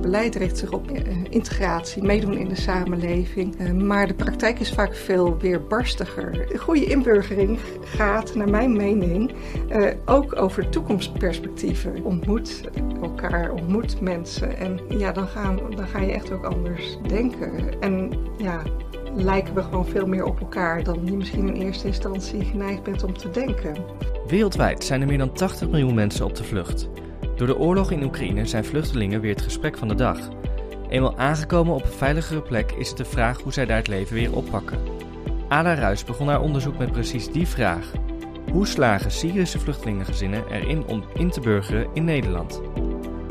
het beleid richt zich op eh, integratie, meedoen in de samenleving. Eh, maar de praktijk is vaak veel weerbarstiger. De goede inburgering gaat, naar mijn mening, eh, ook over toekomstperspectieven. Ontmoet elkaar, ontmoet mensen. En ja, dan, gaan, dan ga je echt ook anders denken. En ja, lijken we gewoon veel meer op elkaar dan je misschien in eerste instantie geneigd bent om te denken. Wereldwijd zijn er meer dan 80 miljoen mensen op de vlucht. Door de oorlog in Oekraïne zijn vluchtelingen weer het gesprek van de dag. Eenmaal aangekomen op een veiligere plek is het de vraag hoe zij daar het leven weer oppakken. Ada Ruis begon haar onderzoek met precies die vraag. Hoe slagen Syrische vluchtelingengezinnen erin om in te burgeren in Nederland?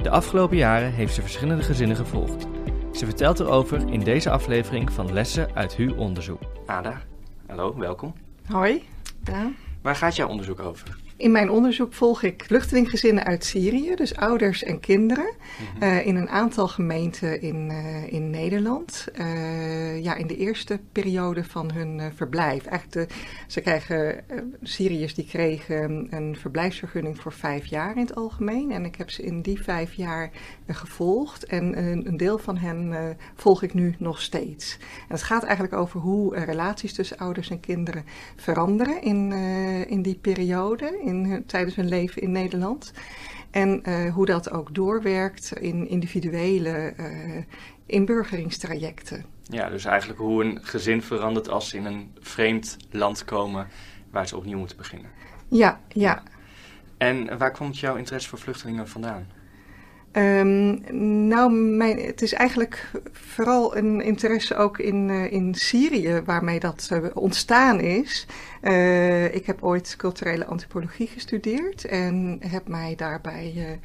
De afgelopen jaren heeft ze verschillende gezinnen gevolgd. Ze vertelt erover in deze aflevering van Lessen uit HU Onderzoek. Ada, hallo, welkom. Hoi. Ja. Waar gaat jouw onderzoek over? In mijn onderzoek volg ik vluchtelingengezinnen uit Syrië, dus ouders en kinderen, mhm. eh, in een aantal gemeenten in, uh, in Nederland. Uh, ja, in de eerste periode van hun verblijf. Eigenlijk de, ze krijgen, Syriërs die kregen een verblijfsvergunning voor vijf jaar in het algemeen. En ik heb ze in die vijf jaar gevolgd en een deel van hen volg ik nu nog steeds. En het gaat eigenlijk over hoe relaties tussen ouders en kinderen veranderen in, in die periode in, tijdens hun leven in Nederland. En uh, hoe dat ook doorwerkt in individuele uh, inburgeringstrajecten. Ja, dus eigenlijk hoe een gezin verandert als ze in een vreemd land komen waar ze opnieuw moeten beginnen. Ja, ja. En waar komt jouw interesse voor vluchtelingen vandaan? Um, nou, mijn, het is eigenlijk vooral een interesse ook in, uh, in Syrië waarmee dat uh, ontstaan is. Uh, ik heb ooit culturele antropologie gestudeerd en heb mij daarbij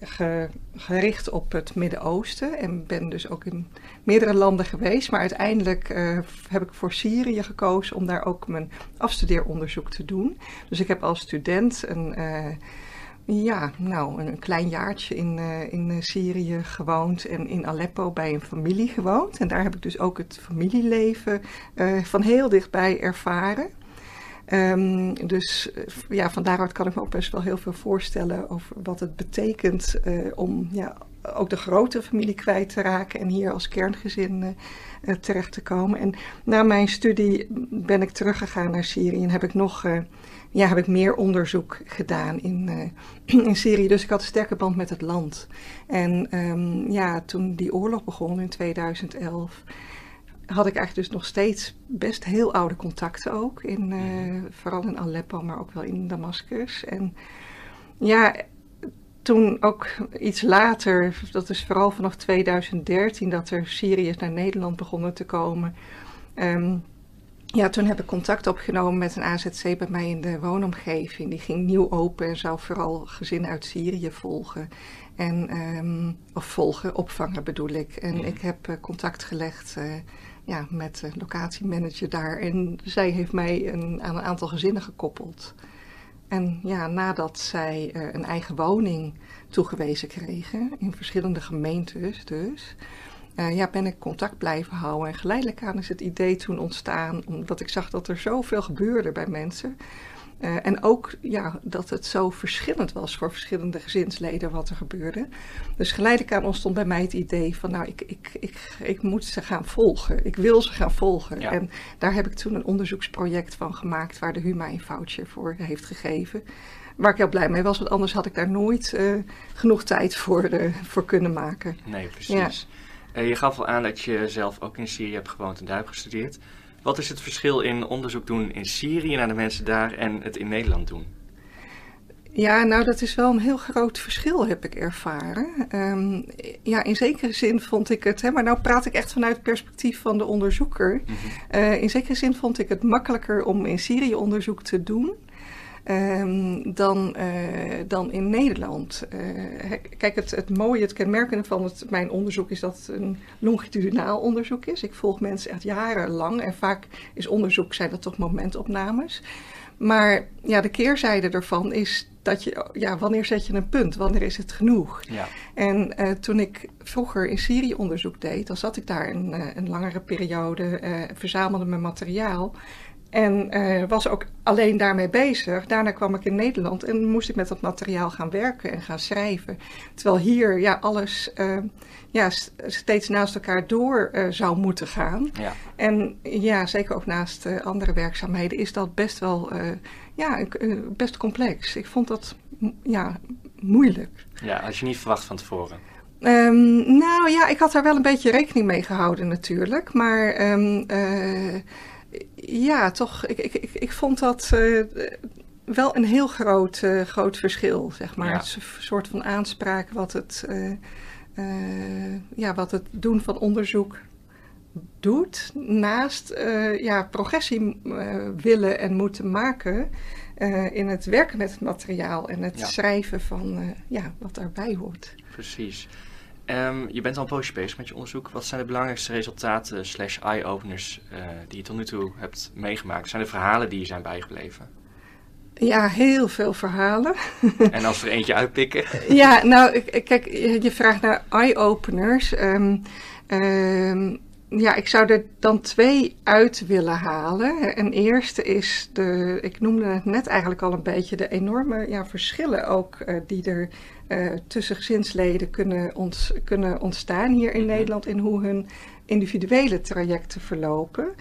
ge, gericht op het Midden-Oosten. En ben dus ook in meerdere landen geweest. Maar uiteindelijk heb ik voor Syrië gekozen om daar ook mijn afstudeeronderzoek te doen. Dus ik heb als student een ja, nou, een klein jaartje in, uh, in eh, Syrië gewoond en in Aleppo bij een familie gewoond. En daar heb ik dus ook het familieleven uh, van heel dichtbij ervaren. Um, dus ja, van daaruit kan ik me ook best wel heel veel voorstellen over wat het betekent om ja, ook de grote familie kwijt te raken en hier als kerngezin terecht te komen. En na mijn studie ben ik teruggegaan naar Syrië en heb ik nog ja, heb ik meer onderzoek gedaan in, uh, in Syrië. Dus ik had een sterke band met het land. En um, ja, toen die oorlog begon in 2011, had ik eigenlijk dus nog steeds best heel oude contacten ook. In, uh, vooral in Aleppo, maar ook wel in Damascus. En ja, toen ook iets later, dat is vooral vanaf 2013, dat er Syriërs naar Nederland begonnen te komen. Um, ja, toen heb ik contact opgenomen met een AZC bij mij in de woonomgeving. Die ging nieuw open en zou vooral gezinnen uit Syrië volgen. En, um, of volgen, opvangen bedoel ik. En ik heb uh, contact gelegd uh, ja, met de locatiemanager daar. En zij heeft mij een, aan een aantal gezinnen gekoppeld. En ja, nadat zij uh, een eigen woning toegewezen kregen, in verschillende gemeentes dus uh, ja, ben ik contact blijven houden. En geleidelijk aan is het idee toen ontstaan, omdat ik zag dat er zoveel gebeurde bij mensen. Uh, en ook ja, dat het zo verschillend was voor verschillende gezinsleden wat er gebeurde. Dus geleidelijk aan ontstond bij mij het idee van, nou, ik, ik, ik, ik moet ze gaan volgen. Ik wil ze gaan volgen. Ja. En daar heb ik toen een onderzoeksproject van gemaakt, waar de HUMA een voucher voor heeft gegeven. Waar ik heel blij mee was, want anders had ik daar nooit uh, genoeg tijd voor, voor kunnen maken. Nee, precies. Ja. Uh, je gaf al aan dat je zelf ook in Syrië hebt gewoond en daar hebt gestudeerd. Wat is het verschil in onderzoek doen in Syrië naar de mensen daar en het in Nederland doen? Ja, nou dat is wel een heel groot verschil, heb ik ervaren. Um, ja, in zekere zin vond ik het, hè, maar nou praat ik echt vanuit het perspectief van de onderzoeker. Mm -hmm. uh, in zekere zin vond ik het makkelijker om in Syrië onderzoek te doen. Um, dan, uh, dan in Nederland. Uh, kijk, het, het mooie, het kenmerkende van het, mijn onderzoek is dat het een longitudinaal onderzoek is. Ik volg mensen echt jarenlang en vaak is onderzoek, zijn dat toch momentopnames. Maar ja, de keerzijde ervan is dat je, ja, wanneer zet je een punt? Wanneer is het genoeg? Ja. En uh, toen ik vroeger in Syrië onderzoek deed, dan zat ik daar een, een langere periode, verzamelde mijn materiaal. En uh, was ook alleen daarmee bezig. Daarna kwam ik in Nederland en moest ik met dat materiaal gaan werken en gaan schrijven. Terwijl hier ja, alles uh, ja, steeds naast elkaar door uh, zou moeten gaan. Ja. En ja, zeker ook naast andere werkzaamheden is dat best wel ja, best complex. Ik vond dat ja, moeilijk. Ja, had je niet verwacht van tevoren? Um, nou ja, ik had daar wel een beetje rekening mee gehouden natuurlijk. Maar um, ja, toch, ik, ik, ik, ik vond dat uh, wel een heel groot, uh, groot verschil, zeg maar. Ja. Het soort van aanspraak wat het, uh, ja, wat het doen van onderzoek doet, naast ja, progressie willen en moeten maken in het werken met het materiaal en het ja. schrijven van ja, wat daarbij hoort. Precies. Um, je bent al een poosje bezig met je onderzoek. Wat zijn de belangrijkste resultaten slash eye-openers uh, die je tot nu toe hebt meegemaakt? Zijn er verhalen die je zijn bijgebleven? Ja, heel veel verhalen. En als we er eentje uitpikken? ja, nou, kijk, je vraagt naar eye-openers. Um, um, ja, ik zou er dan twee uit willen halen. Een eerste is de, ik noemde het net eigenlijk al een beetje, de enorme ja, verschillen ook uh, die er uh, tussen gezinsleden kunnen, ont, kunnen ontstaan hier in mhm. Nederland in hoe hun individuele trajecten verlopen.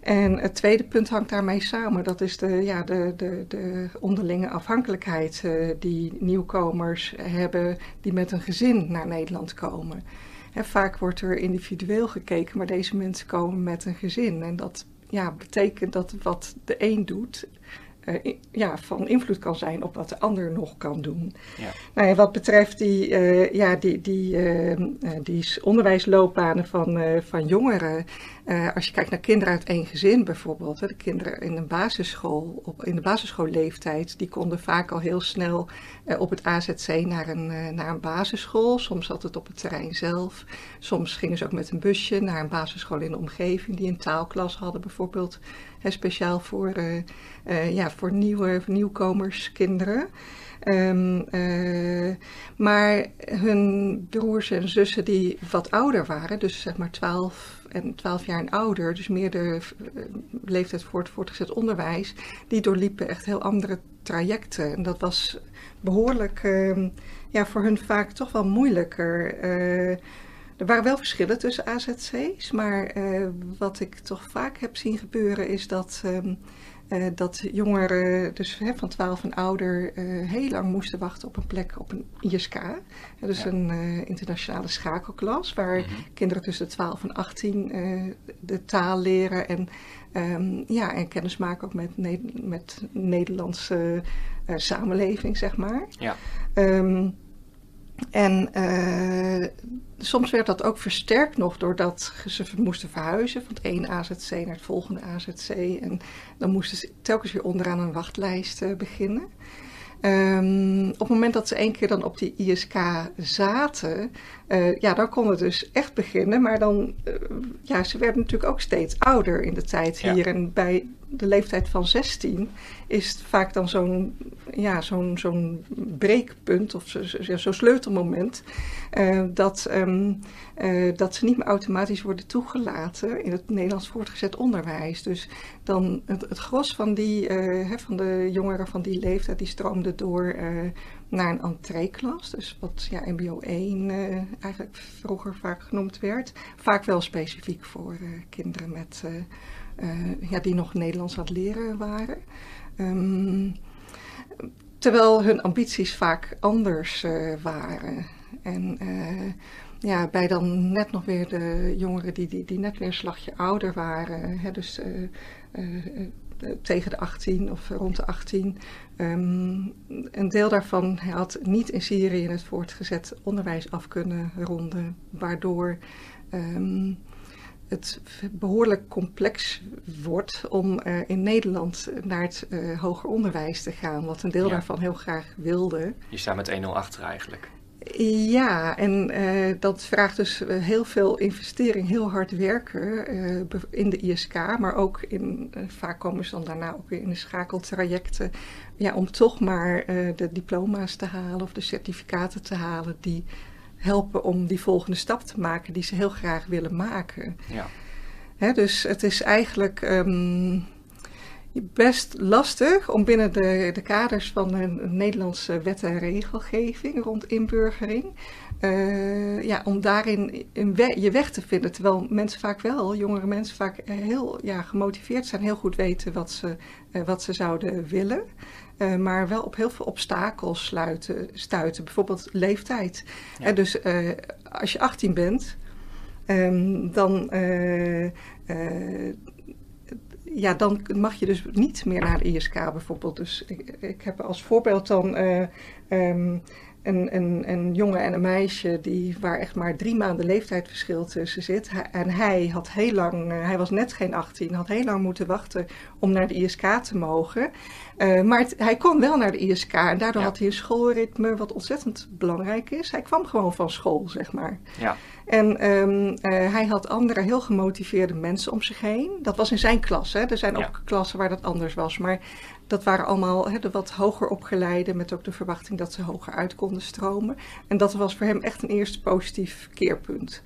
En het tweede punt hangt daarmee samen. Dat is de, ja, de, de, de onderlinge afhankelijkheid uh, die nieuwkomers hebben die met een gezin naar Nederland komen. Hè, vaak wordt er individueel gekeken, maar deze mensen komen met een gezin. En dat ja, betekent dat wat de een doet, uh, ja, van invloed kan zijn op wat de ander nog kan doen. Ja. Nou wat betreft die, uh, ja, die, die, uh, die onderwijsloopbanen van, van jongeren. als je kijkt naar kinderen uit één gezin bijvoorbeeld. Hè, de kinderen in een basisschool, op, in de basisschoolleeftijd, die konden vaak al heel snel op het AZC naar een, naar een basisschool. Soms zat het op het terrein zelf. Soms gingen ze ook met een busje naar een basisschool in de omgeving die een taalklas hadden bijvoorbeeld. Speciaal voor uh, ja, voor nieuwe, nieuwkomers, kinderen. Um, uh, maar hun broers en zussen die wat ouder waren, dus zeg maar 12 en 12 jaar en ouder, dus meer de leeftijd voor het voortgezet onderwijs, die doorliepen echt heel andere trajecten. En dat was behoorlijk, uh, ja, voor hun vaak toch wel moeilijker. Er waren wel verschillen tussen AZC's, maar wat ik toch vaak heb zien gebeuren is dat. Um, uh, dat jongeren, dus hè, van 12 en ouder, uh, heel lang moesten wachten op een plek op een ISK. Dus ja. een internationale schakelklas, waar mm -hmm. kinderen tussen 12 en 18 de taal leren en, um, ja, en kennis maken ook met, ne met Nederlandse samenleving, zeg maar. Ja. Um, en uh, soms werd dat ook versterkt nog doordat ze moesten verhuizen van het ene AZC naar het volgende AZC. En dan moesten ze telkens weer onderaan een wachtlijst uh, beginnen. Um, op het moment dat ze één keer dan op die ISK zaten, uh, ja, dan kon het dus echt beginnen. Maar dan, uh, ja, ze werden natuurlijk ook steeds ouder in de tijd hier. Ja. En bij de leeftijd van 16 is het vaak dan zo'n ja, zo'n zo'n breekpunt of zo'n zo sleutelmoment uh, dat, um, uh, dat ze niet meer automatisch worden toegelaten in het Nederlands voortgezet onderwijs. Dus dan het, het gros van, die, hè, van de jongeren van die leeftijd die stroomde door naar een entreeklas. Dus wat ja, MBO 1 eigenlijk vroeger vaak genoemd werd. Vaak wel specifiek voor kinderen met ja, die nog Nederlands aan het leren waren. Um, terwijl hun ambities vaak anders uh, waren. En uh, ja, bij dan net nog weer de jongeren die, die, die net weer een slagje ouder waren, hè, dus tegen de 18 of rond de 18. Um, een deel daarvan had niet in Syrië het voortgezet onderwijs af kunnen ronden, waardoor um, het behoorlijk complex wordt om uh, in Nederland naar het uh, hoger onderwijs te gaan, wat een deel ja. daarvan heel graag wilde. Je staat met 1-0 achter eigenlijk. Ja, en uh, dat vraagt dus heel veel investering, heel hard werken in de ISK, maar ook in, vaak komen ze dan daarna ook weer in de schakeltrajecten, ja, om toch maar de diploma's te halen of de certificaten te halen die helpen om die volgende stap te maken die ze heel graag willen maken. Ja. Hè, dus het is eigenlijk. Um, best lastig om binnen de, de kaders van een, Nederlandse wet en regelgeving rond inburgering. Uh, ja, om daarin je weg te vinden. Terwijl mensen vaak wel, jongere mensen vaak heel ja, gemotiveerd zijn, heel goed weten wat ze, uh, wat ze zouden willen. Uh, maar wel op heel veel obstakels sluiten, stuiten. Bijvoorbeeld leeftijd. Ja. dus als je 18 bent, um, dan ja, dan mag je dus niet meer naar de ISK bijvoorbeeld. Dus ik, ik heb als voorbeeld dan uh, um, een, een, jongen en een meisje die, waar echt maar drie maanden leeftijdsverschil tussen zit. en hij had heel lang, uh, hij was net geen 18, had heel lang moeten wachten om naar de ISK te mogen. Uh, maar het, hij kon wel naar de ISK en daardoor had hij een schoolritme wat ontzettend belangrijk is. Hij kwam gewoon van school, zeg maar. Ja. En um, uh, hij had andere heel gemotiveerde mensen om zich heen. Dat was in zijn klas. Hè. Er zijn ook klassen waar dat anders was. Maar dat waren allemaal hè, de wat hoger opgeleide, met ook de verwachting dat ze hoger uit konden stromen. En dat was voor hem echt een eerste positief keerpunt.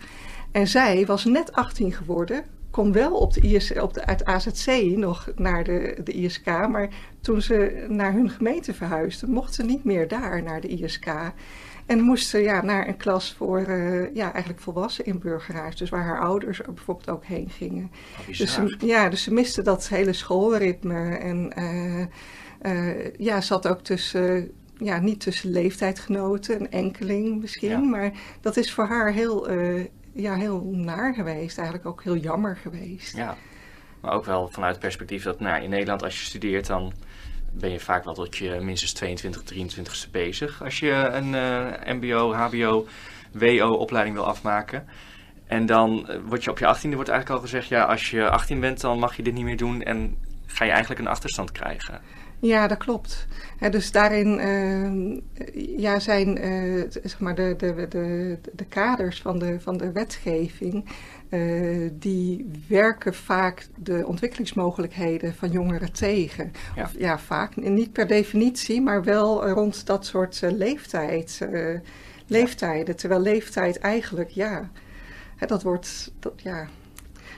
En zij was net 18 geworden, kon wel op de IS, op de, uit AZC nog naar de, de ISK, maar toen ze naar hun gemeente verhuisden, mocht ze niet meer daar naar de ISK. En moest ze ja, naar een klas voor uh, ja, eigenlijk volwassen inburgeraars. Dus waar haar ouders bijvoorbeeld ook heen gingen. Oh, dus ze, ja, dus ze miste dat hele schoolritme. En uh, uh, ja, zat ook tussen, ja, niet tussen leeftijdgenoten, een enkeling misschien. Maar dat is voor haar heel, ja, heel naar geweest. Eigenlijk ook heel jammer geweest. Ja, maar ook wel vanuit het perspectief dat nou, in Nederland als je studeert dan ben je vaak wel tot je minstens 22, 23ste bezig. Als je een uh, MBO, HBO, WO-opleiding wil afmaken. En dan uh, word je op je 18e wordt eigenlijk al gezegd: ja, als je 18 bent, dan mag je dit niet meer doen. En ga je eigenlijk een achterstand krijgen. Ja, dat klopt. dus daarin uh, ja, zijn zeg maar de, de, de, de kaders van de, van de wetgeving uh, die werken vaak de ontwikkelingsmogelijkheden van jongeren tegen. Ja, of, ja vaak, niet per definitie, maar wel rond dat soort leeftijd, leeftijden. Terwijl leeftijd eigenlijk, ja, dat wordt, dat, ja,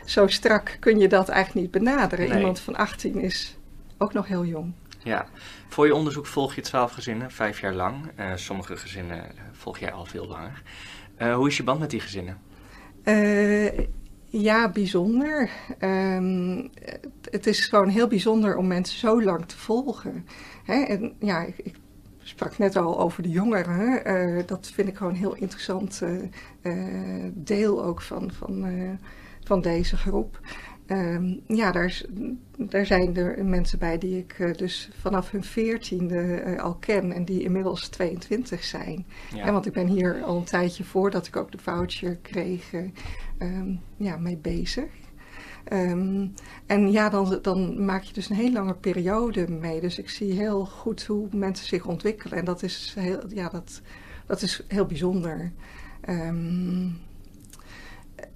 zo strak kun je dat eigenlijk niet benaderen. Nee. Iemand van 18 is ook nog heel jong. Ja, voor je onderzoek volg je twaalf gezinnen, vijf jaar lang. sommige gezinnen volg jij al veel langer. hoe is je band met die gezinnen? Ja, bijzonder. Um, het is gewoon heel bijzonder om mensen zo lang te volgen. Hè? En ja, ik, sprak net al over de jongeren. Dat vind ik gewoon een heel interessant deel ook van, van, van deze groep. Um, ja, daar, daar, zijn er mensen bij die ik uh, dus vanaf hun veertiende uh, al ken en die inmiddels 22 zijn. Ja. En want ik ben hier al een tijdje voordat ik ook de voucher kreeg, um, ja, mee bezig. Um, en ja, dan, dan maak je dus een heel lange periode mee. Dus ik zie heel goed hoe mensen zich ontwikkelen. En dat is heel, ja, dat, dat is heel bijzonder. Um,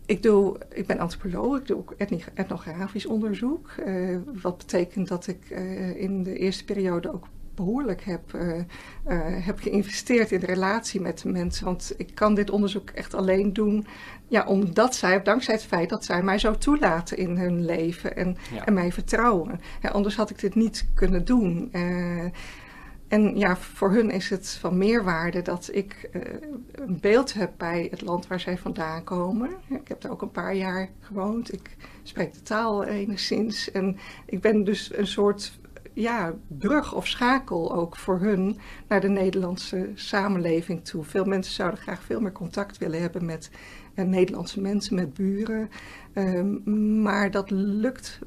ik, doe, ik ben antropoloog, ik doe ook etnografisch onderzoek. Uh, wat betekent dat ik uh, in de eerste periode ook behoorlijk heb, uh, heb geïnvesteerd in de relatie met de mensen. Want ik kan dit onderzoek echt alleen doen ja, omdat zij, dankzij het feit dat zij mij zo toelaten in hun leven en, ja. en mij vertrouwen. Ja, anders had ik dit niet kunnen doen. En ja, voor hun is het van meerwaarde dat ik uh, een beeld heb bij het land waar zij vandaan komen. Ik heb daar ook een paar jaar gewoond. Ik spreek de taal enigszins. En ik ben dus een soort ja, brug of schakel ook voor hun naar de Nederlandse samenleving toe. Veel mensen zouden graag veel meer contact willen hebben met uh, Nederlandse mensen, met buren. Um, maar dat lukt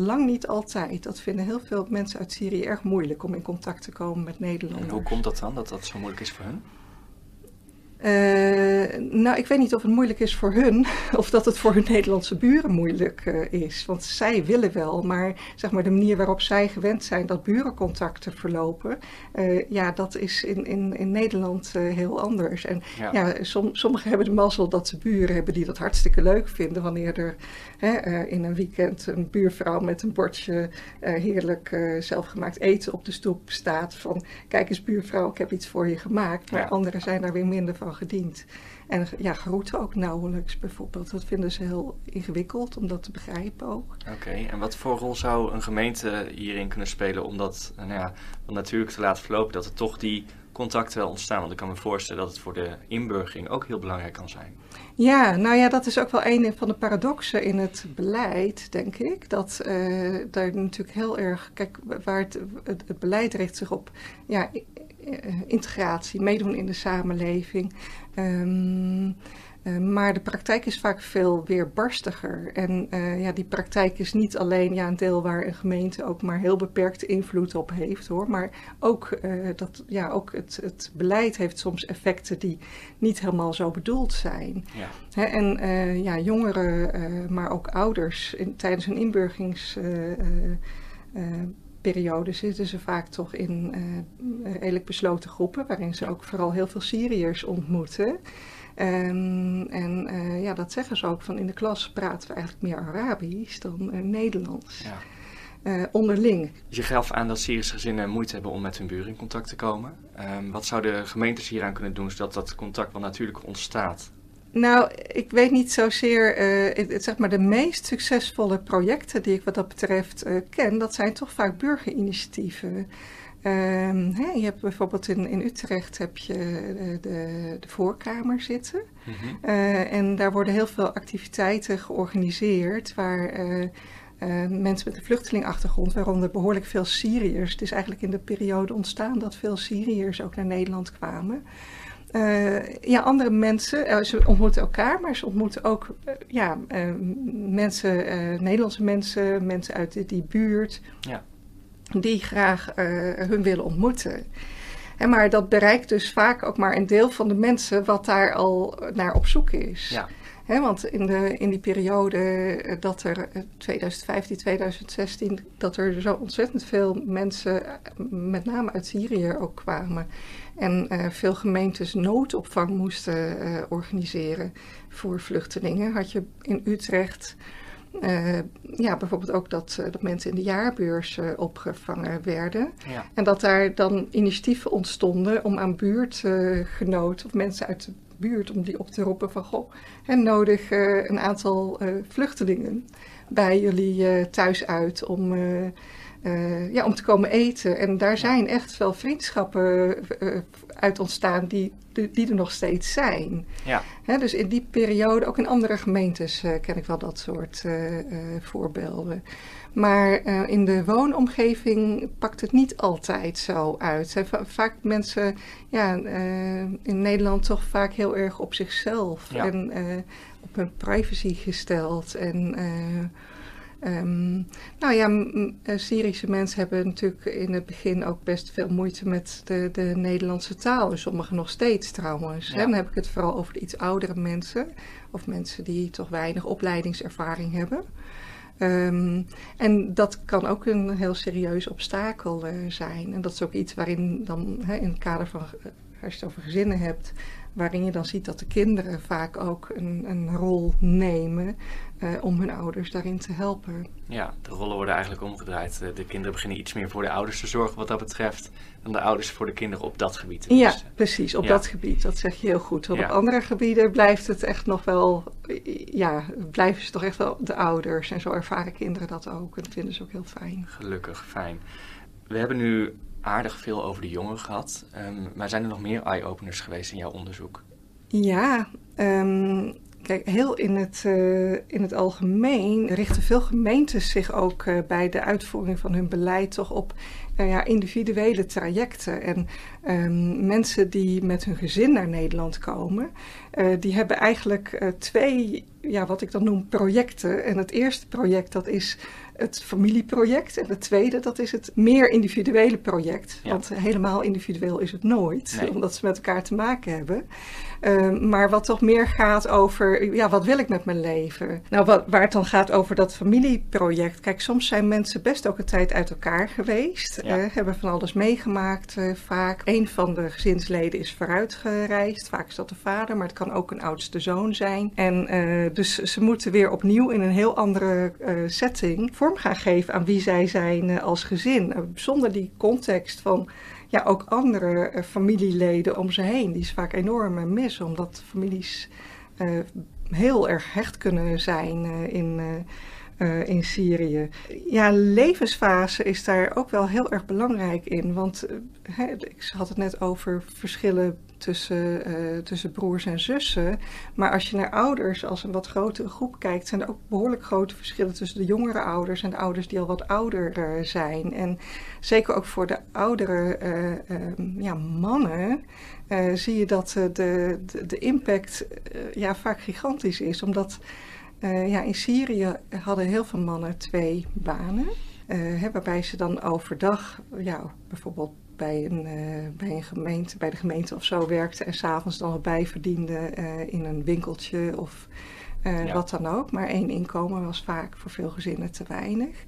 Lang niet altijd. Dat vinden heel veel mensen uit Syrië erg moeilijk om in contact te komen met Nederlanders. En hoe komt dat dan, dat dat zo moeilijk is voor hen? Uh, nou, ik weet niet of het moeilijk is voor hun of dat het voor hun Nederlandse buren moeilijk uh, is. Want zij willen wel, maar zeg maar de manier waarop zij gewend zijn dat burencontacten verlopen, uh, ja, dat is in, in, in Nederland heel anders. En ja, ja som, sommigen hebben de mazzel dat ze buren hebben die dat hartstikke leuk vinden wanneer er hè, in een weekend een buurvrouw met een bordje heerlijk zelfgemaakt eten op de stoep staat van kijk eens buurvrouw, ik heb iets voor je gemaakt. Maar ja. anderen zijn daar weer minder van gediend. En ja, groeten ook nauwelijks bijvoorbeeld. Dat vinden ze heel ingewikkeld om dat te begrijpen ook. Oké, en wat voor rol zou een gemeente hierin kunnen spelen om dat nou ja, natuurlijk te laten verlopen, dat er toch die contacten wel ontstaan? Want ik kan me voorstellen dat het voor de inburgering ook heel belangrijk kan zijn. Ja, nou ja, dat is ook wel een van de paradoxen in het beleid, denk ik. Dat uh, daar natuurlijk heel erg, kijk, waar het, het, beleid richt zich op ja, integratie, meedoen in de samenleving. Um, uh, maar de praktijk is vaak veel weerbarstiger. En uh, ja, die praktijk is niet alleen ja, een deel waar een gemeente ook maar heel beperkte invloed op heeft hoor. Maar ook, uh, dat, ja, ook het, het beleid heeft soms effecten die niet helemaal zo bedoeld zijn. Ja. Hè, en ja, jongeren, maar ook ouders in, tijdens een inburgeringsperiode zitten ze vaak toch in redelijk besloten groepen, waarin ze ook vooral heel veel Syriërs ontmoeten. Um, en uh, ja, dat zeggen ze ook van in de klas praten we eigenlijk meer Arabisch dan uh, Nederlands. Ja. Uh, onderling. Je gaf aan dat Syrische gezinnen moeite hebben om met hun buren in contact te komen. Um, wat zouden gemeentes hieraan kunnen doen zodat dat contact wel natuurlijk ontstaat? Nou, ik weet niet zozeer, het, zeg maar de meest succesvolle projecten die ik wat dat betreft ken, dat zijn toch vaak burgerinitiatieven. Um, je hebt bijvoorbeeld in, in Utrecht heb je de, de, de voorkamer zitten. Mhm. Eh, en daar worden heel veel activiteiten georganiseerd waar mensen met een vluchtelingachtergrond, waaronder behoorlijk veel Syriërs. Het is eigenlijk in de periode ontstaan dat veel Syriërs ook naar Nederland kwamen. Ja, andere mensen, ze ontmoeten elkaar, maar ze ontmoeten ook ja, mensen, Nederlandse mensen, mensen uit die, die buurt. Ja die graag hun willen ontmoeten. En maar dat bereikt dus vaak ook maar een deel van de mensen wat daar al naar op zoek is. Ja. want in, de, in die periode eh, dat er 2015, eh, 2016, dat er zo ontzettend veel mensen, met name uit Syrië ook kwamen. En uh, veel gemeentes noodopvang moesten uh, organiseren voor vluchtelingen. Had je in Utrecht uh, ja, bijvoorbeeld ook dat, uh, dat mensen in de jaarbeurs uh, opgevangen werden. Ja. En dat daar dan initiatieven ontstonden om aan buurtgenoten of mensen uit de buurt om die op te roepen van goh, en nodig een aantal vluchtelingen bij jullie thuis uit om, ja, om te komen eten. En daar zijn echt wel vriendschappen uit ontstaan die, die er nog steeds zijn. Ja. dus in die periode, ook in andere gemeentes uh, ken ik wel dat soort voorbeelden. Maar in de woonomgeving pakt het niet altijd zo uit. Zijn vaak mensen ja, in Nederland toch vaak heel erg op zichzelf en op hun privacy gesteld. En Um, nou ja, eh, Syrische mensen hebben natuurlijk in het begin ook best veel moeite met de, de Nederlandse taal. Sommigen nog steeds trouwens. Hè? Dan heb ik het vooral over de iets oudere mensen. Of mensen die toch weinig opleidingservaring hebben. Um, en dat kan ook een heel serieus obstakel uh, zijn. En dat is ook iets waarin dan hè, in het kader van, uh, als je het over gezinnen hebt, waarin je dan ziet dat de kinderen vaak ook een, een rol nemen uh, om hun ouders daarin te helpen. Ja, de rollen worden eigenlijk omgedraaid. De kinderen beginnen iets meer voor de ouders te zorgen wat dat betreft, dan de ouders voor de kinderen op dat gebied. Ja, precies, op dat gebied. Dat zeg je heel goed. Ja. Op andere gebieden blijft het echt nog wel, ja, blijven ze toch echt wel de ouders. En zo ervaren kinderen dat ook. En dat vinden ze ook heel fijn. Gelukkig, fijn. We hebben nu aardig veel over de jongeren gehad. Um, maar zijn er nog meer eye-openers geweest in jouw onderzoek? Ja, um, kijk, heel in het, uh, in het algemeen richten veel gemeentes zich ook uh, bij de uitvoering van hun beleid toch op uh, ja, individuele trajecten. En um, mensen die met hun gezin naar Nederland komen, die hebben eigenlijk twee, ja, wat ik dan noem projecten. En het eerste project dat is het familieproject. En het tweede, dat is het meer individuele project. Want helemaal individueel is het nooit, omdat ze met elkaar te maken hebben. Uh, maar wat toch meer gaat over, ja, wat wil ik met mijn leven? Nou, wat, waar het dan gaat over dat familieproject. Kijk, soms zijn mensen best ook een tijd uit elkaar geweest. Ja. Uh, hebben van alles meegemaakt uh, vaak. Een van de gezinsleden is vooruitgereisd. Vaak is dat de vader, maar het kan ook een oudste zoon zijn. En eh, dus ze moeten weer opnieuw in een heel andere setting gaan geven aan wie zij zijn als gezin. zonder die context van ja, ook andere familieleden om ze heen, die ze vaak enorm missen, omdat families heel erg hecht kunnen zijn in in Syrië. Ja, levensfase is daar ook wel heel erg belangrijk in. Want uh, ik had het net over verschillen tussen, uh, tussen broers en zussen. Maar als je naar ouders als een wat grotere groep kijkt, zijn er ook behoorlijk grote verschillen tussen de jongere ouders en de ouders die al wat ouder zijn. En zeker ook voor de oudere ehm, ja, mannen. zie je dat de, de, de impact ja, vaak gigantisch is. Omdat ja, in Syrië hadden heel veel mannen twee banen. Hè, waarbij ze dan overdag, ja, bijvoorbeeld bij een, uh, bij een gemeente, bij de gemeente of zo werkten en s'avonds dan wat bijverdienden in een winkeltje of ja. wat dan ook. Maar één inkomen was vaak voor veel gezinnen te weinig.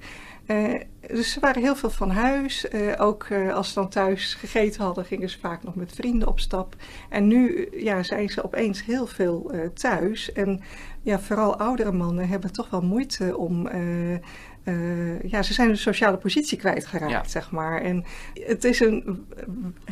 Uh, dus ze waren heel veel van huis. Uh, ook uh, als ze dan thuis gegeten hadden, gingen ze vaak nog met vrienden op stap. En nu ja, zijn ze opeens heel veel thuis. En ja, vooral oudere mannen hebben toch wel moeite om. Ja, ze zijn hun sociale positie kwijtgeraakt, ja. zeg maar. En het is een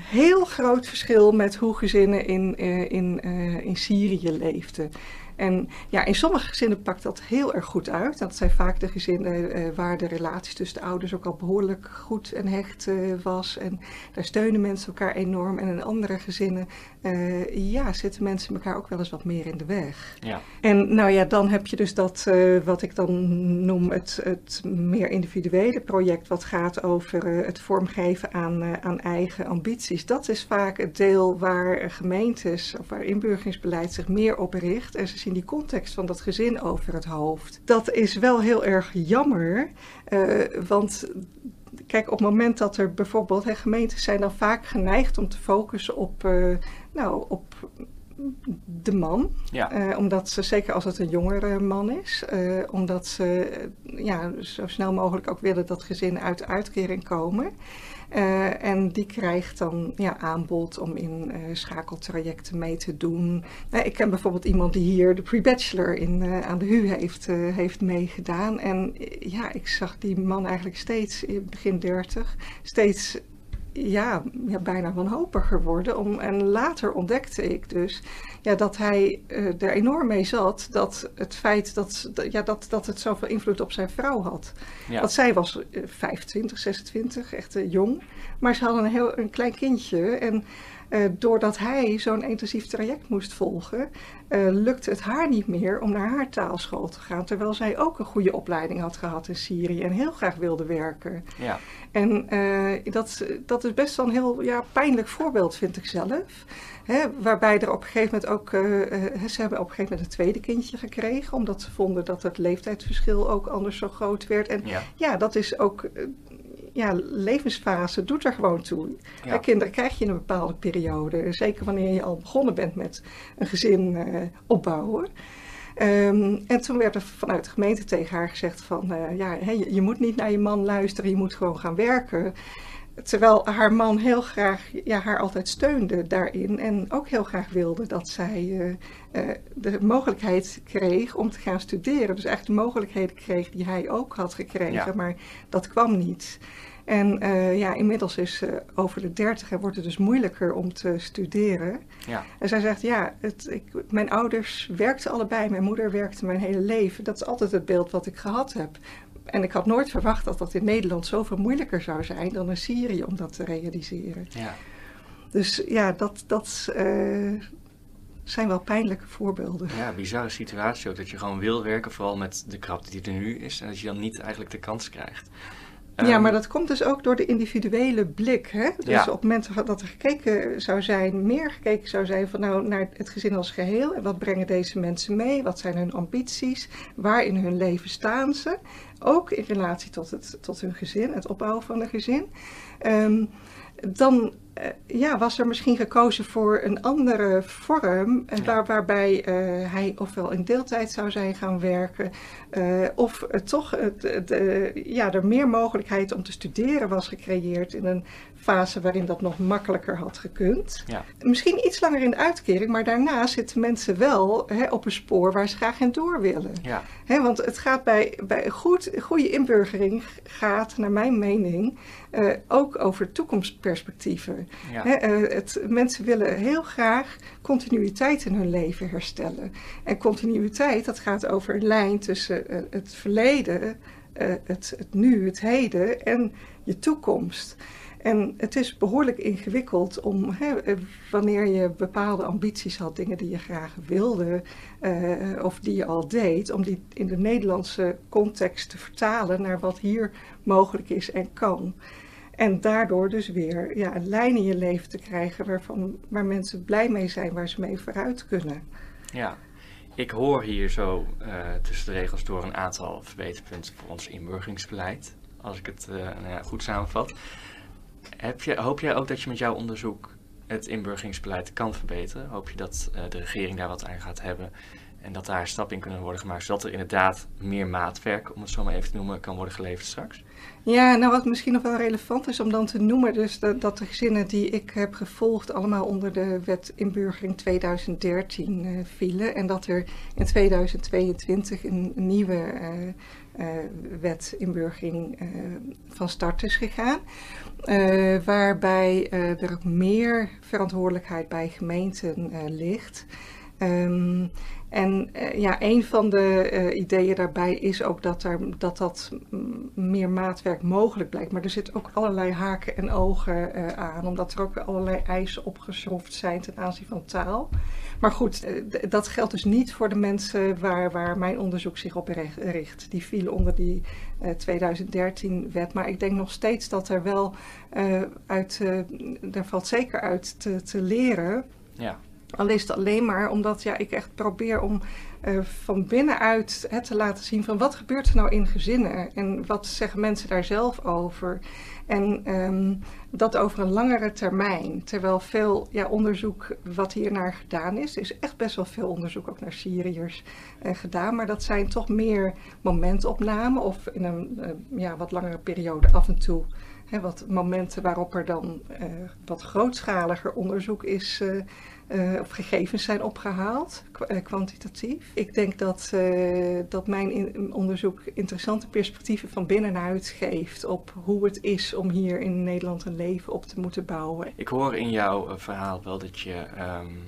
heel groot verschil met hoe gezinnen in, in, in Syrië leefden. En ja, in sommige gezinnen pakt dat heel erg goed uit. Dat zijn vaak de gezinnen uh, waar de relaties tussen de ouders ook al behoorlijk goed en hecht uh, was. En daar steunen mensen elkaar enorm. En in andere gezinnen, uh, ja, zitten mensen elkaar ook wel eens wat meer in de weg. Ja. En nou ja, dan heb je dus dat, wat ik dan noem het, het meer individuele project, wat gaat over het vormgeven aan, aan eigen ambities. Dat is vaak het deel waar gemeentes of waar inburgeringsbeleid zich meer op richt. En ze in die context van dat gezin over het hoofd. Dat is wel heel erg jammer, uh, want kijk, op het moment dat er bijvoorbeeld, hè, gemeentes zijn dan vaak geneigd om te focussen op, uh, nou, op de man. Ja. Uh, omdat ze, zeker als het een jongere man is, uh, omdat ze ja, zo snel mogelijk ook willen dat gezinnen uit uitkering komen. Uh, en die krijgt dan ja, aanbod om in uh, schakeltrajecten mee te doen. Uh, ik ken bijvoorbeeld iemand die hier de pre-bachelor in, aan de HU heeft, heeft meegedaan. En ja, ik zag die man eigenlijk steeds, in begin dertig, steeds ja, ja, bijna wanhopiger worden. Om, en later ontdekte ik dus ja, dat hij uh, er enorm mee zat dat het feit dat, ja, dat, dat het zoveel invloed op zijn vrouw had. Ja. Want zij was uh, 25, 26, echt uh, jong. Maar ze hadden een heel een klein kindje. En doordat hij zo'n intensief traject moest volgen, lukte het haar niet meer om naar haar taalschool te gaan. Terwijl zij ook een goede opleiding had gehad in Syrië en heel graag wilde werken. Ja. En dat, dat is best wel een heel ja, pijnlijk voorbeeld, vind ik zelf. Hè, waarbij er op een gegeven moment ook, ze hebben op een gegeven moment een tweede kindje gekregen, omdat ze vonden dat het leeftijdsverschil ook anders zo groot werd. En ja, ja dat is ook ja, levensfase doet er gewoon toe. Ja. Kinderen krijg je in een bepaalde periode. Zeker wanneer je al begonnen bent met een gezin uh, opbouwen. Um, en toen werd er vanuit de gemeente tegen haar gezegd van... Ja, je, je, moet niet naar je man luisteren, je moet gewoon gaan werken. Terwijl haar man heel graag ja, haar altijd steunde daarin. En ook heel graag wilde dat zij uh, uh, de mogelijkheid kreeg om te gaan studeren. Dus eigenlijk de mogelijkheden kreeg die hij ook had gekregen. Ja. Maar dat kwam niet. En uh, ja, inmiddels is ze over de dertig en wordt het dus moeilijker om te studeren. Ja. En zij zegt, ja, het, ik, mijn ouders werkten allebei, mijn moeder werkte mijn hele leven. Dat is altijd het beeld wat ik gehad heb. En ik had nooit verwacht dat dat in Nederland zoveel moeilijker zou zijn dan in Syrië om dat te realiseren. Ja. Dus ja, dat, dat uh, zijn wel pijnlijke voorbeelden. Ja, bizarre situatie ook. Dat je gewoon wil werken, vooral met de krapte die er nu is. En dat je dan niet eigenlijk de kans krijgt. Ja, ehm, maar dat komt dus ook door de individuele blik. Hè? Dus ja. op het moment dat er gekeken zou zijn, meer gekeken zou zijn van nou naar het gezin als geheel. En wat brengen deze mensen mee? Wat zijn hun ambities? Waar in hun leven staan ze? Ook in relatie tot, het, tot hun gezin, het opbouwen van een gezin. Um, dan uh, ja, was er misschien gekozen voor een andere vorm, ja. waar, waarbij uh, hij ofwel in deeltijd zou zijn gaan werken, uh, of toch ja, er meer mogelijkheid om te studeren was gecreëerd in een fase waarin dat nog makkelijker had gekund. Ja. Misschien iets langer in de uitkering, maar daarna zitten mensen wel hè, op een spoor waar ze graag in door willen. Ja. Hè, want het gaat bij, bij goed, goede inburgering gaat, naar mijn mening, uh, ook over toekomstperspectieven. Ja. het, mensen willen heel graag continuïteit in hun leven herstellen. En continuïteit, dat gaat over een lijn tussen het verleden, het, het nu, het heden en je toekomst. En het is behoorlijk ingewikkeld om, hè, eh, wanneer je bepaalde ambities had, dingen die je graag wilde uh, of die je al deed, om die in de Nederlandse context te vertalen naar wat hier mogelijk is en kan. En daardoor dus weer ja, een lijn in je leven te krijgen waarvan, waar mensen blij mee zijn, waar ze mee vooruit kunnen. Ja, ik hoor hier zo uh, tussen de regels door een aantal verbeterpunten voor ons inburgeringsbeleid, als ik het nou ja, goed samenvat. Je, hoop jij ook dat je met jouw onderzoek het inburgeringsbeleid kan verbeteren? Hoop je dat uh, de regering daar wat aan gaat hebben en dat daar stappen in kunnen worden gemaakt, zodat er inderdaad meer maatwerk, om het zo maar even te noemen, kan worden geleverd straks? Ja, nou wat misschien nog wel relevant is om dan te noemen, dus dat, de gezinnen die ik heb gevolgd allemaal onder de wet inburgering 2013 uh, vielen en dat er in 2022 een, nieuwe uh, wet inburgering van start is gegaan. Uh, waarbij er meer verantwoordelijkheid bij gemeenten ligt. Um, en ja, een van de ideeën daarbij is ook dat, er, dat dat meer maatwerk mogelijk blijkt. Maar er zitten ook allerlei haken en ogen aan, omdat er ook allerlei eisen opgeschroefd zijn ten aanzien van taal. Maar goed, dat geldt dus niet voor de mensen waar, waar mijn onderzoek zich op richt. Die vielen onder die 2013-wet. Maar ik denk nog steeds dat er wel uit, daar valt zeker uit te, te leren. Ja. Al is het alleen maar omdat ja, ik echt probeer om uh, van binnenuit het te laten zien van wat gebeurt er nou in gezinnen en wat zeggen mensen daar zelf over. En um, dat over een langere termijn. Terwijl veel ja, onderzoek wat hiernaar gedaan is, is echt best wel veel onderzoek ook naar Syriërs uh, gedaan. Maar dat zijn toch meer momentopnamen of in een uh, ja, wat langere periode af en toe. Hè, wat momenten waarop er dan wat grootschaliger onderzoek is uh, of gegevens zijn opgehaald, uh, kwantitatief. Ik denk dat, uh, dat mijn onderzoek interessante perspectieven van binnenuit geeft op hoe het is om hier in Nederland een leven op te moeten bouwen. Ik hoor in jouw verhaal wel dat je um,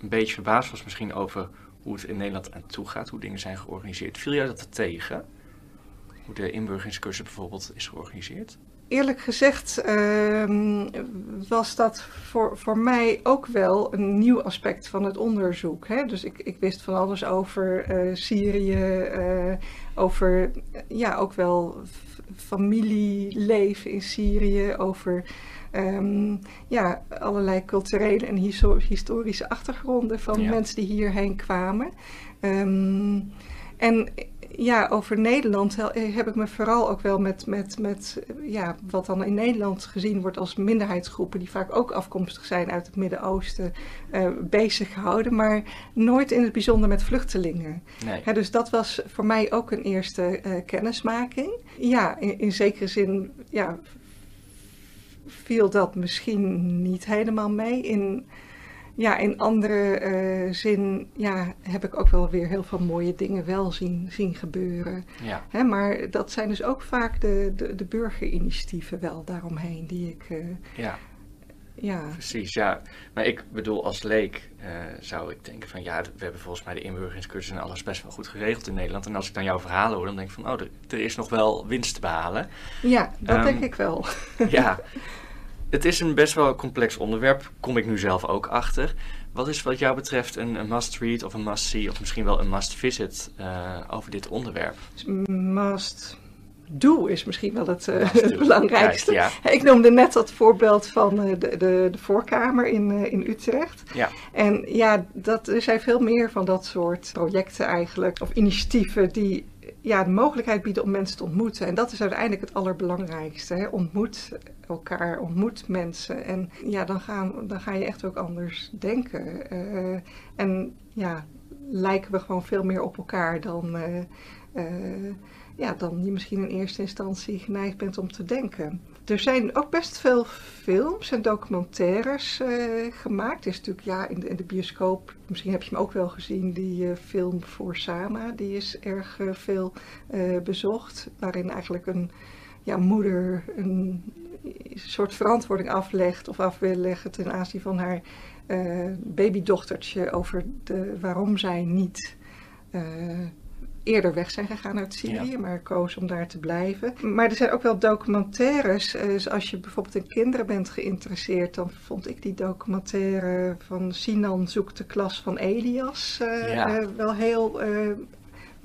een beetje verbaasd was misschien over hoe het in Nederland aan toe gaat, hoe dingen zijn georganiseerd. Viel jou dat tegen? Hoe de inburgeringscursus bijvoorbeeld is georganiseerd? Eerlijk gezegd uh, was dat voor, voor mij ook wel een nieuw aspect van het onderzoek. Hè? Dus ik, ik wist van alles over uh, Syrië, uh, over ja, ook wel familieleven in Syrië, over um, ja, allerlei culturele en historische achtergronden van ja. mensen die hierheen kwamen. Um, en ja, over Nederland heb ik me vooral ook wel met, met, met ja, wat dan in Nederland gezien wordt als minderheidsgroepen, die vaak ook afkomstig zijn uit het Midden-Oosten, uh, bezig gehouden, maar nooit in het bijzonder met vluchtelingen. Nee. dus dat was voor mij ook een eerste uh, kennismaking. Ja, in, in zekere zin ja, viel dat misschien niet helemaal mee. In, ja, in andere uh, zin ja, heb ik ook wel weer heel veel mooie dingen wel zien, zien gebeuren. Ja. Hè, maar dat zijn dus ook vaak de, de, de burgerinitiatieven wel daaromheen die ik... Uh, ja. Ja. Precies, ja. Maar ik bedoel, als leek uh, zou ik denken van ja, we hebben volgens mij de inburgeringscursus en alles best wel goed geregeld in Nederland. En als ik dan jouw verhalen hoor, dan denk ik van oh, er, er is nog wel winst te behalen. Ja, dat um, denk ik wel. ja, Het is een best wel complex onderwerp, kom ik nu zelf ook achter. Wat is wat jou betreft een, een must-read of een must-see of misschien wel een must-visit uh, over dit onderwerp? Must do is misschien wel het, uh, het belangrijkste. ja. Ik noemde net dat voorbeeld van uh, de, de, de, voorkamer in, uh, in Utrecht. Ja. En ja, dat, er zijn veel meer van dat soort projecten eigenlijk, of initiatieven die ja, de mogelijkheid bieden om mensen te ontmoeten. En dat is uiteindelijk het allerbelangrijkste. Hè? Ontmoet elkaar, ontmoet mensen. En ja, dan, gaan, dan ga je echt ook anders denken. Uh, en ja, lijken we gewoon veel meer op elkaar dan, uh, uh, ja, dan je misschien in eerste instantie geneigd bent om te denken. Er zijn ook best veel films en documentaires uh, gemaakt. Is natuurlijk ja, in de, in de, bioscoop, misschien heb je hem ook wel gezien, die uh, film voor Sama. Die is erg uh, veel bezocht, waarin eigenlijk een ja, moeder een soort verantwoording aflegt of af wil leggen ten aanzien van haar babydochtertje over de, waarom zij niet eerder weg zijn gegaan uit Syrië, maar koos om daar te blijven. Maar er zijn ook wel documentaires. Dus als je bijvoorbeeld in kinderen bent geïnteresseerd, dan vond ik die documentaire van Sinan zoekt de klas van Elias uh, wel heel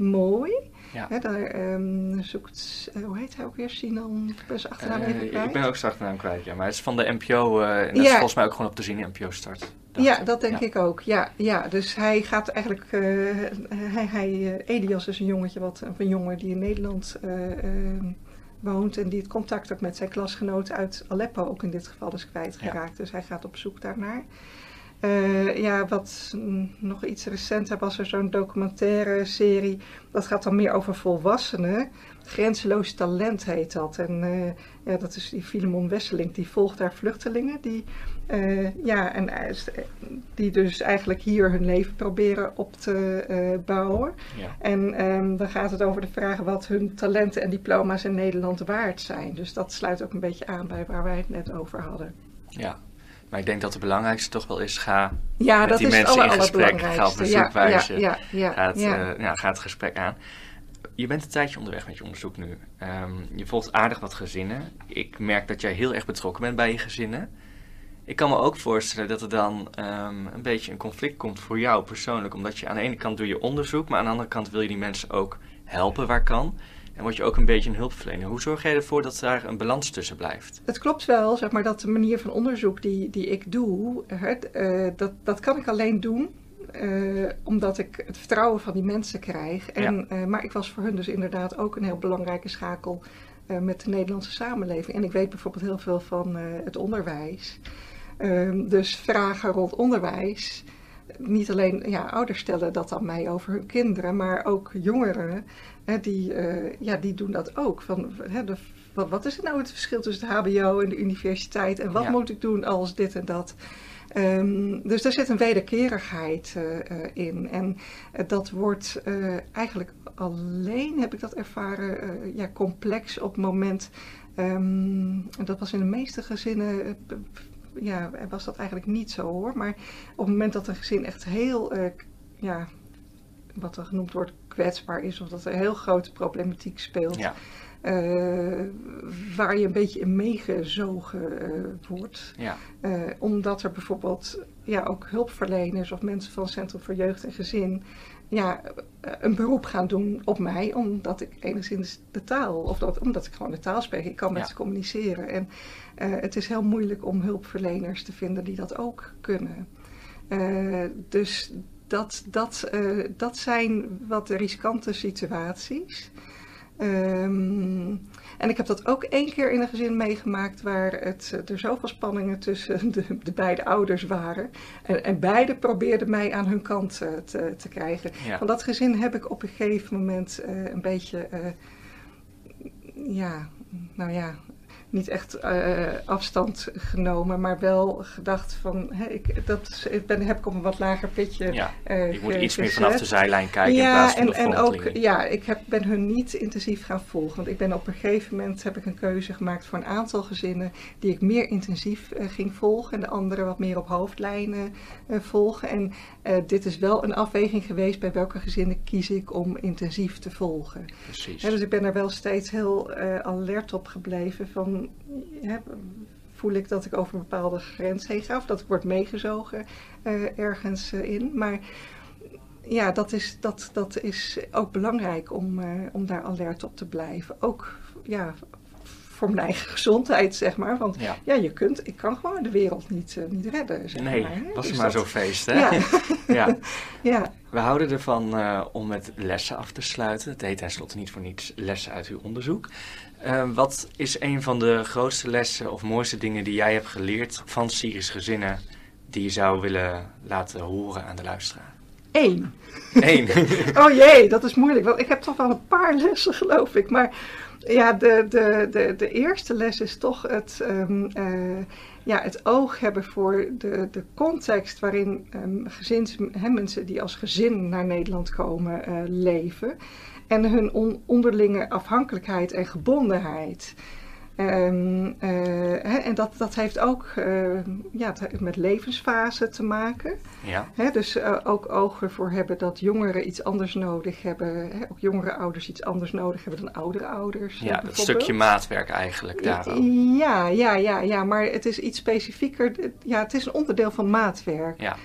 mooi. Ja. daar um, zoekt, hoe heet hij ook weer, Sinan? Ik ben zijn achternaam even kwijt. Ik ben ook zijn achternaam kwijt, ja. Maar het is van de NPO, en dat is volgens mij ook gewoon op te zien in NPO Start. Ja, dat denk ik ook. Ja, ja, dus hij gaat eigenlijk. Uh, hij, hij, Elias is een jongetje, wat, een jongen die in Nederland uh, woont. En die het contact ook met zijn klasgenoot uit Aleppo ook in dit geval is kwijtgeraakt. Ja. Dus hij gaat op zoek daarnaar. Ja, wat nog iets recenter was er zo'n documentaire serie. Dat gaat dan meer over volwassenen. Grenzeloos talent heet dat. En ja, dat is die Filemon Wesseling. Die volgt daar vluchtelingen die uh, ja, en die dus eigenlijk hier hun leven proberen op te bouwen. Ja. En um, dan gaat het over de vraag wat hun talenten en diploma's in Nederland waard zijn. Dus dat sluit ook een beetje aan bij waar wij het net over hadden. Ja, maar ik denk dat het belangrijkste toch wel is, ga ja, met dat die is mensen alle, in gesprek, ga op ja, ja, ja, ja, uh, ja, ga het gesprek aan. Je bent een tijdje onderweg met je onderzoek nu. Um, je volgt aardig wat gezinnen. Ik merk dat jij heel erg betrokken bent bij je gezinnen. Ik kan me ook voorstellen dat er dan um, een beetje een conflict komt voor jou persoonlijk. Omdat je aan de ene kant doe je onderzoek, maar aan de andere kant wil je die mensen ook helpen waar kan. En word je ook een beetje een hulpverlener. Hoe zorg jij ervoor dat daar een balans tussen blijft? Het klopt wel, zeg maar, dat de manier van onderzoek die, die ik doe, het, uh, dat, dat kan ik alleen doen uh, omdat ik het vertrouwen van die mensen krijg. En, ja. uh, maar ik was voor hun dus inderdaad ook een heel belangrijke schakel met de Nederlandse samenleving. En ik weet bijvoorbeeld heel veel van het onderwijs. Um, dus vragen rond onderwijs. Niet alleen ja, ouders stellen dat aan mij over hun kinderen, maar ook jongeren, hè, die, uh, ja, die doen dat ook. Van, hè, de, wat, wat, is het nou het verschil tussen het HBO en de universiteit en wat ja. moet ik doen als dit en dat? Um, dus daar zit een wederkerigheid uh, uh, in. En dat wordt eigenlijk alleen, heb ik dat ervaren, ja, complex op het moment. Um, en dat was in de meeste gezinnen ja, was dat eigenlijk niet zo hoor. Maar op het moment dat een gezin echt heel, uh, ja, wat er genoemd wordt, kwetsbaar is, of dat er heel grote problematiek speelt. Ja. Uh, waar je een beetje in meegezogen uh, wordt. Ja. Uh, omdat er bijvoorbeeld ja, ook hulpverleners of mensen van Centrum voor Jeugd en Gezin ja, een beroep gaan doen op mij, omdat ik enigszins de taal, of dat, omdat ik gewoon de taal spreek, ik kan met ja. ze communiceren. En uh, het is heel moeilijk om hulpverleners te vinden die dat ook kunnen. Uh, dus dat, dat, uh, dat zijn wat riskante situaties. Um, en ik heb dat ook één keer in een gezin meegemaakt waar het, er zoveel spanningen tussen de, de beide ouders waren. En, en, beide probeerden mij aan hun kant uh, te, te, krijgen. Ja. Van dat gezin heb ik op een gegeven moment uh, een beetje, uh, ja, nou ja, niet echt uh, afstand genomen, maar wel gedacht van, hè, ik, dat ik ben, heb ik op een wat lager pitje Ja, uh, je moet iets meer vanaf de zijlijn kijken ja, in plaats van en, de en ook, Ja, ik heb, ben hun niet intensief gaan volgen, want ik ben op een gegeven moment heb ik een keuze gemaakt voor een aantal gezinnen die ik meer intensief uh, ging volgen en de andere wat meer op hoofdlijnen volgen. En dit is wel een afweging geweest bij welke gezinnen kies ik om intensief te volgen. Precies. Ja, dus ik ben er wel steeds heel alert op gebleven van ja, voel ik dat ik over een bepaalde grens heen ga of dat ik word meegezogen uh, ergens uh, in. Maar ja, dat is, dat, dat is ook belangrijk om, uh, om daar alert op te blijven. Ook ja, voor mijn eigen gezondheid, zeg maar. Want ja, ja je kunt, ik kan gewoon de wereld niet, niet redden. Zeg nee, maar, was dus maar dat... zo'n feest, hè? Ja. ja. ja. We houden ervan om met lessen af te sluiten. Het heet tenslotte niet voor niets lessen uit uw onderzoek. Uh, wat is een van de grootste lessen of mooiste dingen die jij hebt geleerd van Syrische gezinnen die je zou willen laten horen aan de luisteraar? Eén. Eén. oh jee, dat is moeilijk, want ik heb toch wel een paar lessen geloof ik. Maar Ja, de, de, de, de eerste les is toch het, um, ja, het oog hebben voor de, de context waarin um, gezins, mensen die als gezin naar Nederland komen uh, leven. En hun on, onderlinge afhankelijkheid en gebondenheid. Um, uh, hè, en dat, dat heeft ook uh, ja, met levensfase te maken. Ja. Hè, dus uh, ook oog ervoor hebben dat jongeren iets anders nodig hebben. Hè, ook jongere ouders iets anders nodig hebben dan oudere ouders. Ja, dat stukje maatwerk eigenlijk daarom. Ja, ja, ja, ja, maar het is iets specifieker. Ja, het is een onderdeel van maatwerk. Ja.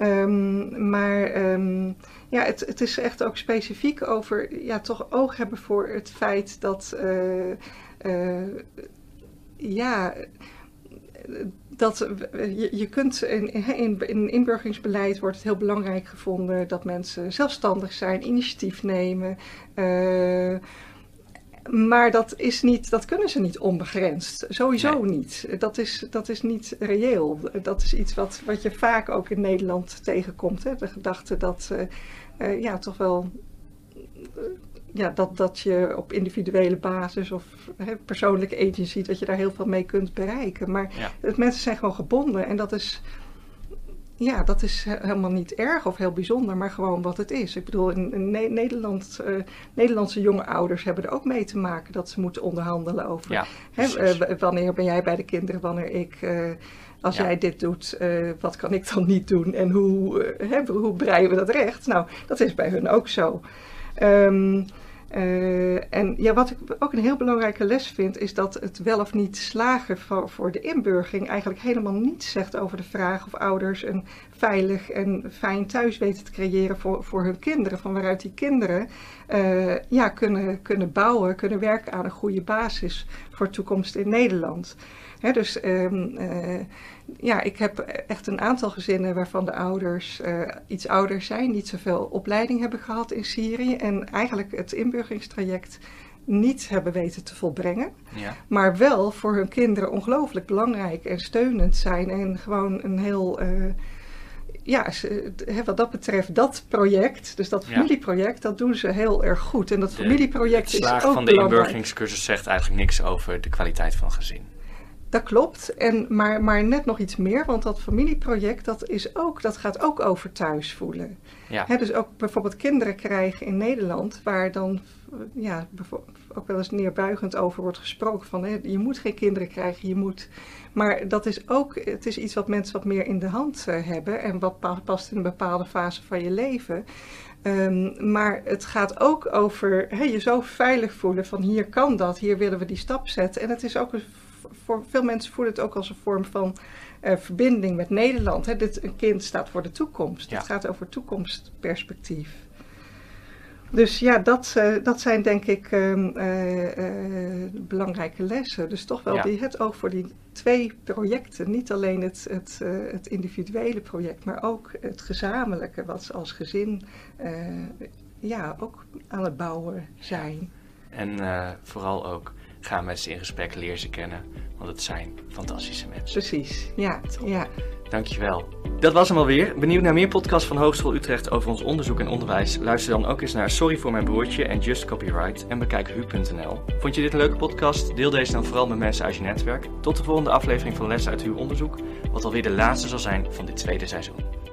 Um, maar um, ja, het, het is echt ook specifiek over ja, toch oog hebben voor het feit dat. Uh, ja, dat je, je kunt in, in, in inburgeringsbeleid wordt het heel belangrijk gevonden dat mensen zelfstandig zijn, initiatief nemen. Uh, maar dat, is niet, dat kunnen ze niet onbegrensd. Sowieso nee. niet. Dat is, dat is niet reëel. Dat is iets wat, wat je vaak ook in Nederland tegenkomt. Hè? De gedachte dat uh, uh, ja, toch wel ja, dat, dat je op individuele basis of hè, persoonlijke agency, dat je daar heel veel mee kunt bereiken. Maar ja. mensen zijn gewoon gebonden en dat is, ja, dat is helemaal niet erg of heel bijzonder, maar gewoon wat het is. Ik bedoel, in, in ne Nederland, uh, Nederlandse jonge ouders hebben er ook mee te maken dat ze moeten onderhandelen over ja, hè, uh, wanneer ben jij bij de kinderen, wanneer ik. Uh, als ja. jij dit doet, wat kan ik dan niet doen en hoe, hè, hoe breien we dat recht? Nou, dat is bij hun ook zo. Um, uh, en ja, wat ik ook een heel belangrijke les vind, is dat het wel of niet slagen voor, voor de inburgering eigenlijk helemaal niets zegt over de vraag of ouders een veilig en fijn thuis weten te creëren voor, voor hun kinderen. Van waaruit die kinderen uh, ja, kunnen, kunnen bouwen, kunnen werken aan een goede basis voor toekomst in Nederland. He, dus um, uh, ja, ik heb echt een aantal gezinnen waarvan de ouders uh, iets ouder zijn, niet zoveel opleiding hebben gehad in Syrië en eigenlijk het inburgeringstraject niet hebben weten te volbrengen, ja. maar wel voor hun kinderen ongelooflijk belangrijk en steunend zijn en gewoon een heel, uh, ja, wat dat betreft, dat project, dus dat familieproject, dat doen ze heel erg goed. En dat familieproject de, het is ook van de inburgeringscursus zegt eigenlijk niks over de kwaliteit van gezin. Dat klopt, en, maar, maar net nog iets meer, want dat familieproject dat is ook, dat gaat ook over thuis voelen. Ja. He, dus ook bijvoorbeeld kinderen krijgen in Nederland, waar dan ja, ook wel eens neerbuigend over wordt gesproken van he, je moet geen kinderen krijgen, je moet. Maar dat is ook, het is iets wat mensen wat meer in de hand uh, hebben en wat pa past in een bepaalde fase van je leven. Um, maar het gaat ook over he, je zo veilig voelen van hier kan dat, hier willen we die stap zetten. En het is ook een voor veel mensen voelen het ook als een vorm van uh, verbinding met Nederland. Hè. Dit, een kind staat voor de toekomst. Ja. Het gaat over toekomstperspectief. Dus ja, dat, uh, dat zijn denk ik um, uh, belangrijke lessen. Dus toch wel Ja. die, het oog voor die twee projecten. Niet alleen het, het, het individuele project, maar ook het gezamenlijke, wat ze als gezin ja, ook aan het bouwen zijn. En vooral ook ga met ze in gesprek, leer ze kennen, want het zijn fantastische mensen. Precies, ja. ja. Dankjewel. Dat was hem alweer. Benieuwd naar meer podcasts van Hogeschool Utrecht over ons onderzoek en onderwijs? Luister dan ook eens naar Sorry voor mijn broertje en Just Copyright en bekijk hu.nl. Vond je dit een leuke podcast? Deel deze dan vooral met mensen uit je netwerk. Tot de volgende aflevering van Les uit uw onderzoek, wat alweer de laatste zal zijn van dit tweede seizoen.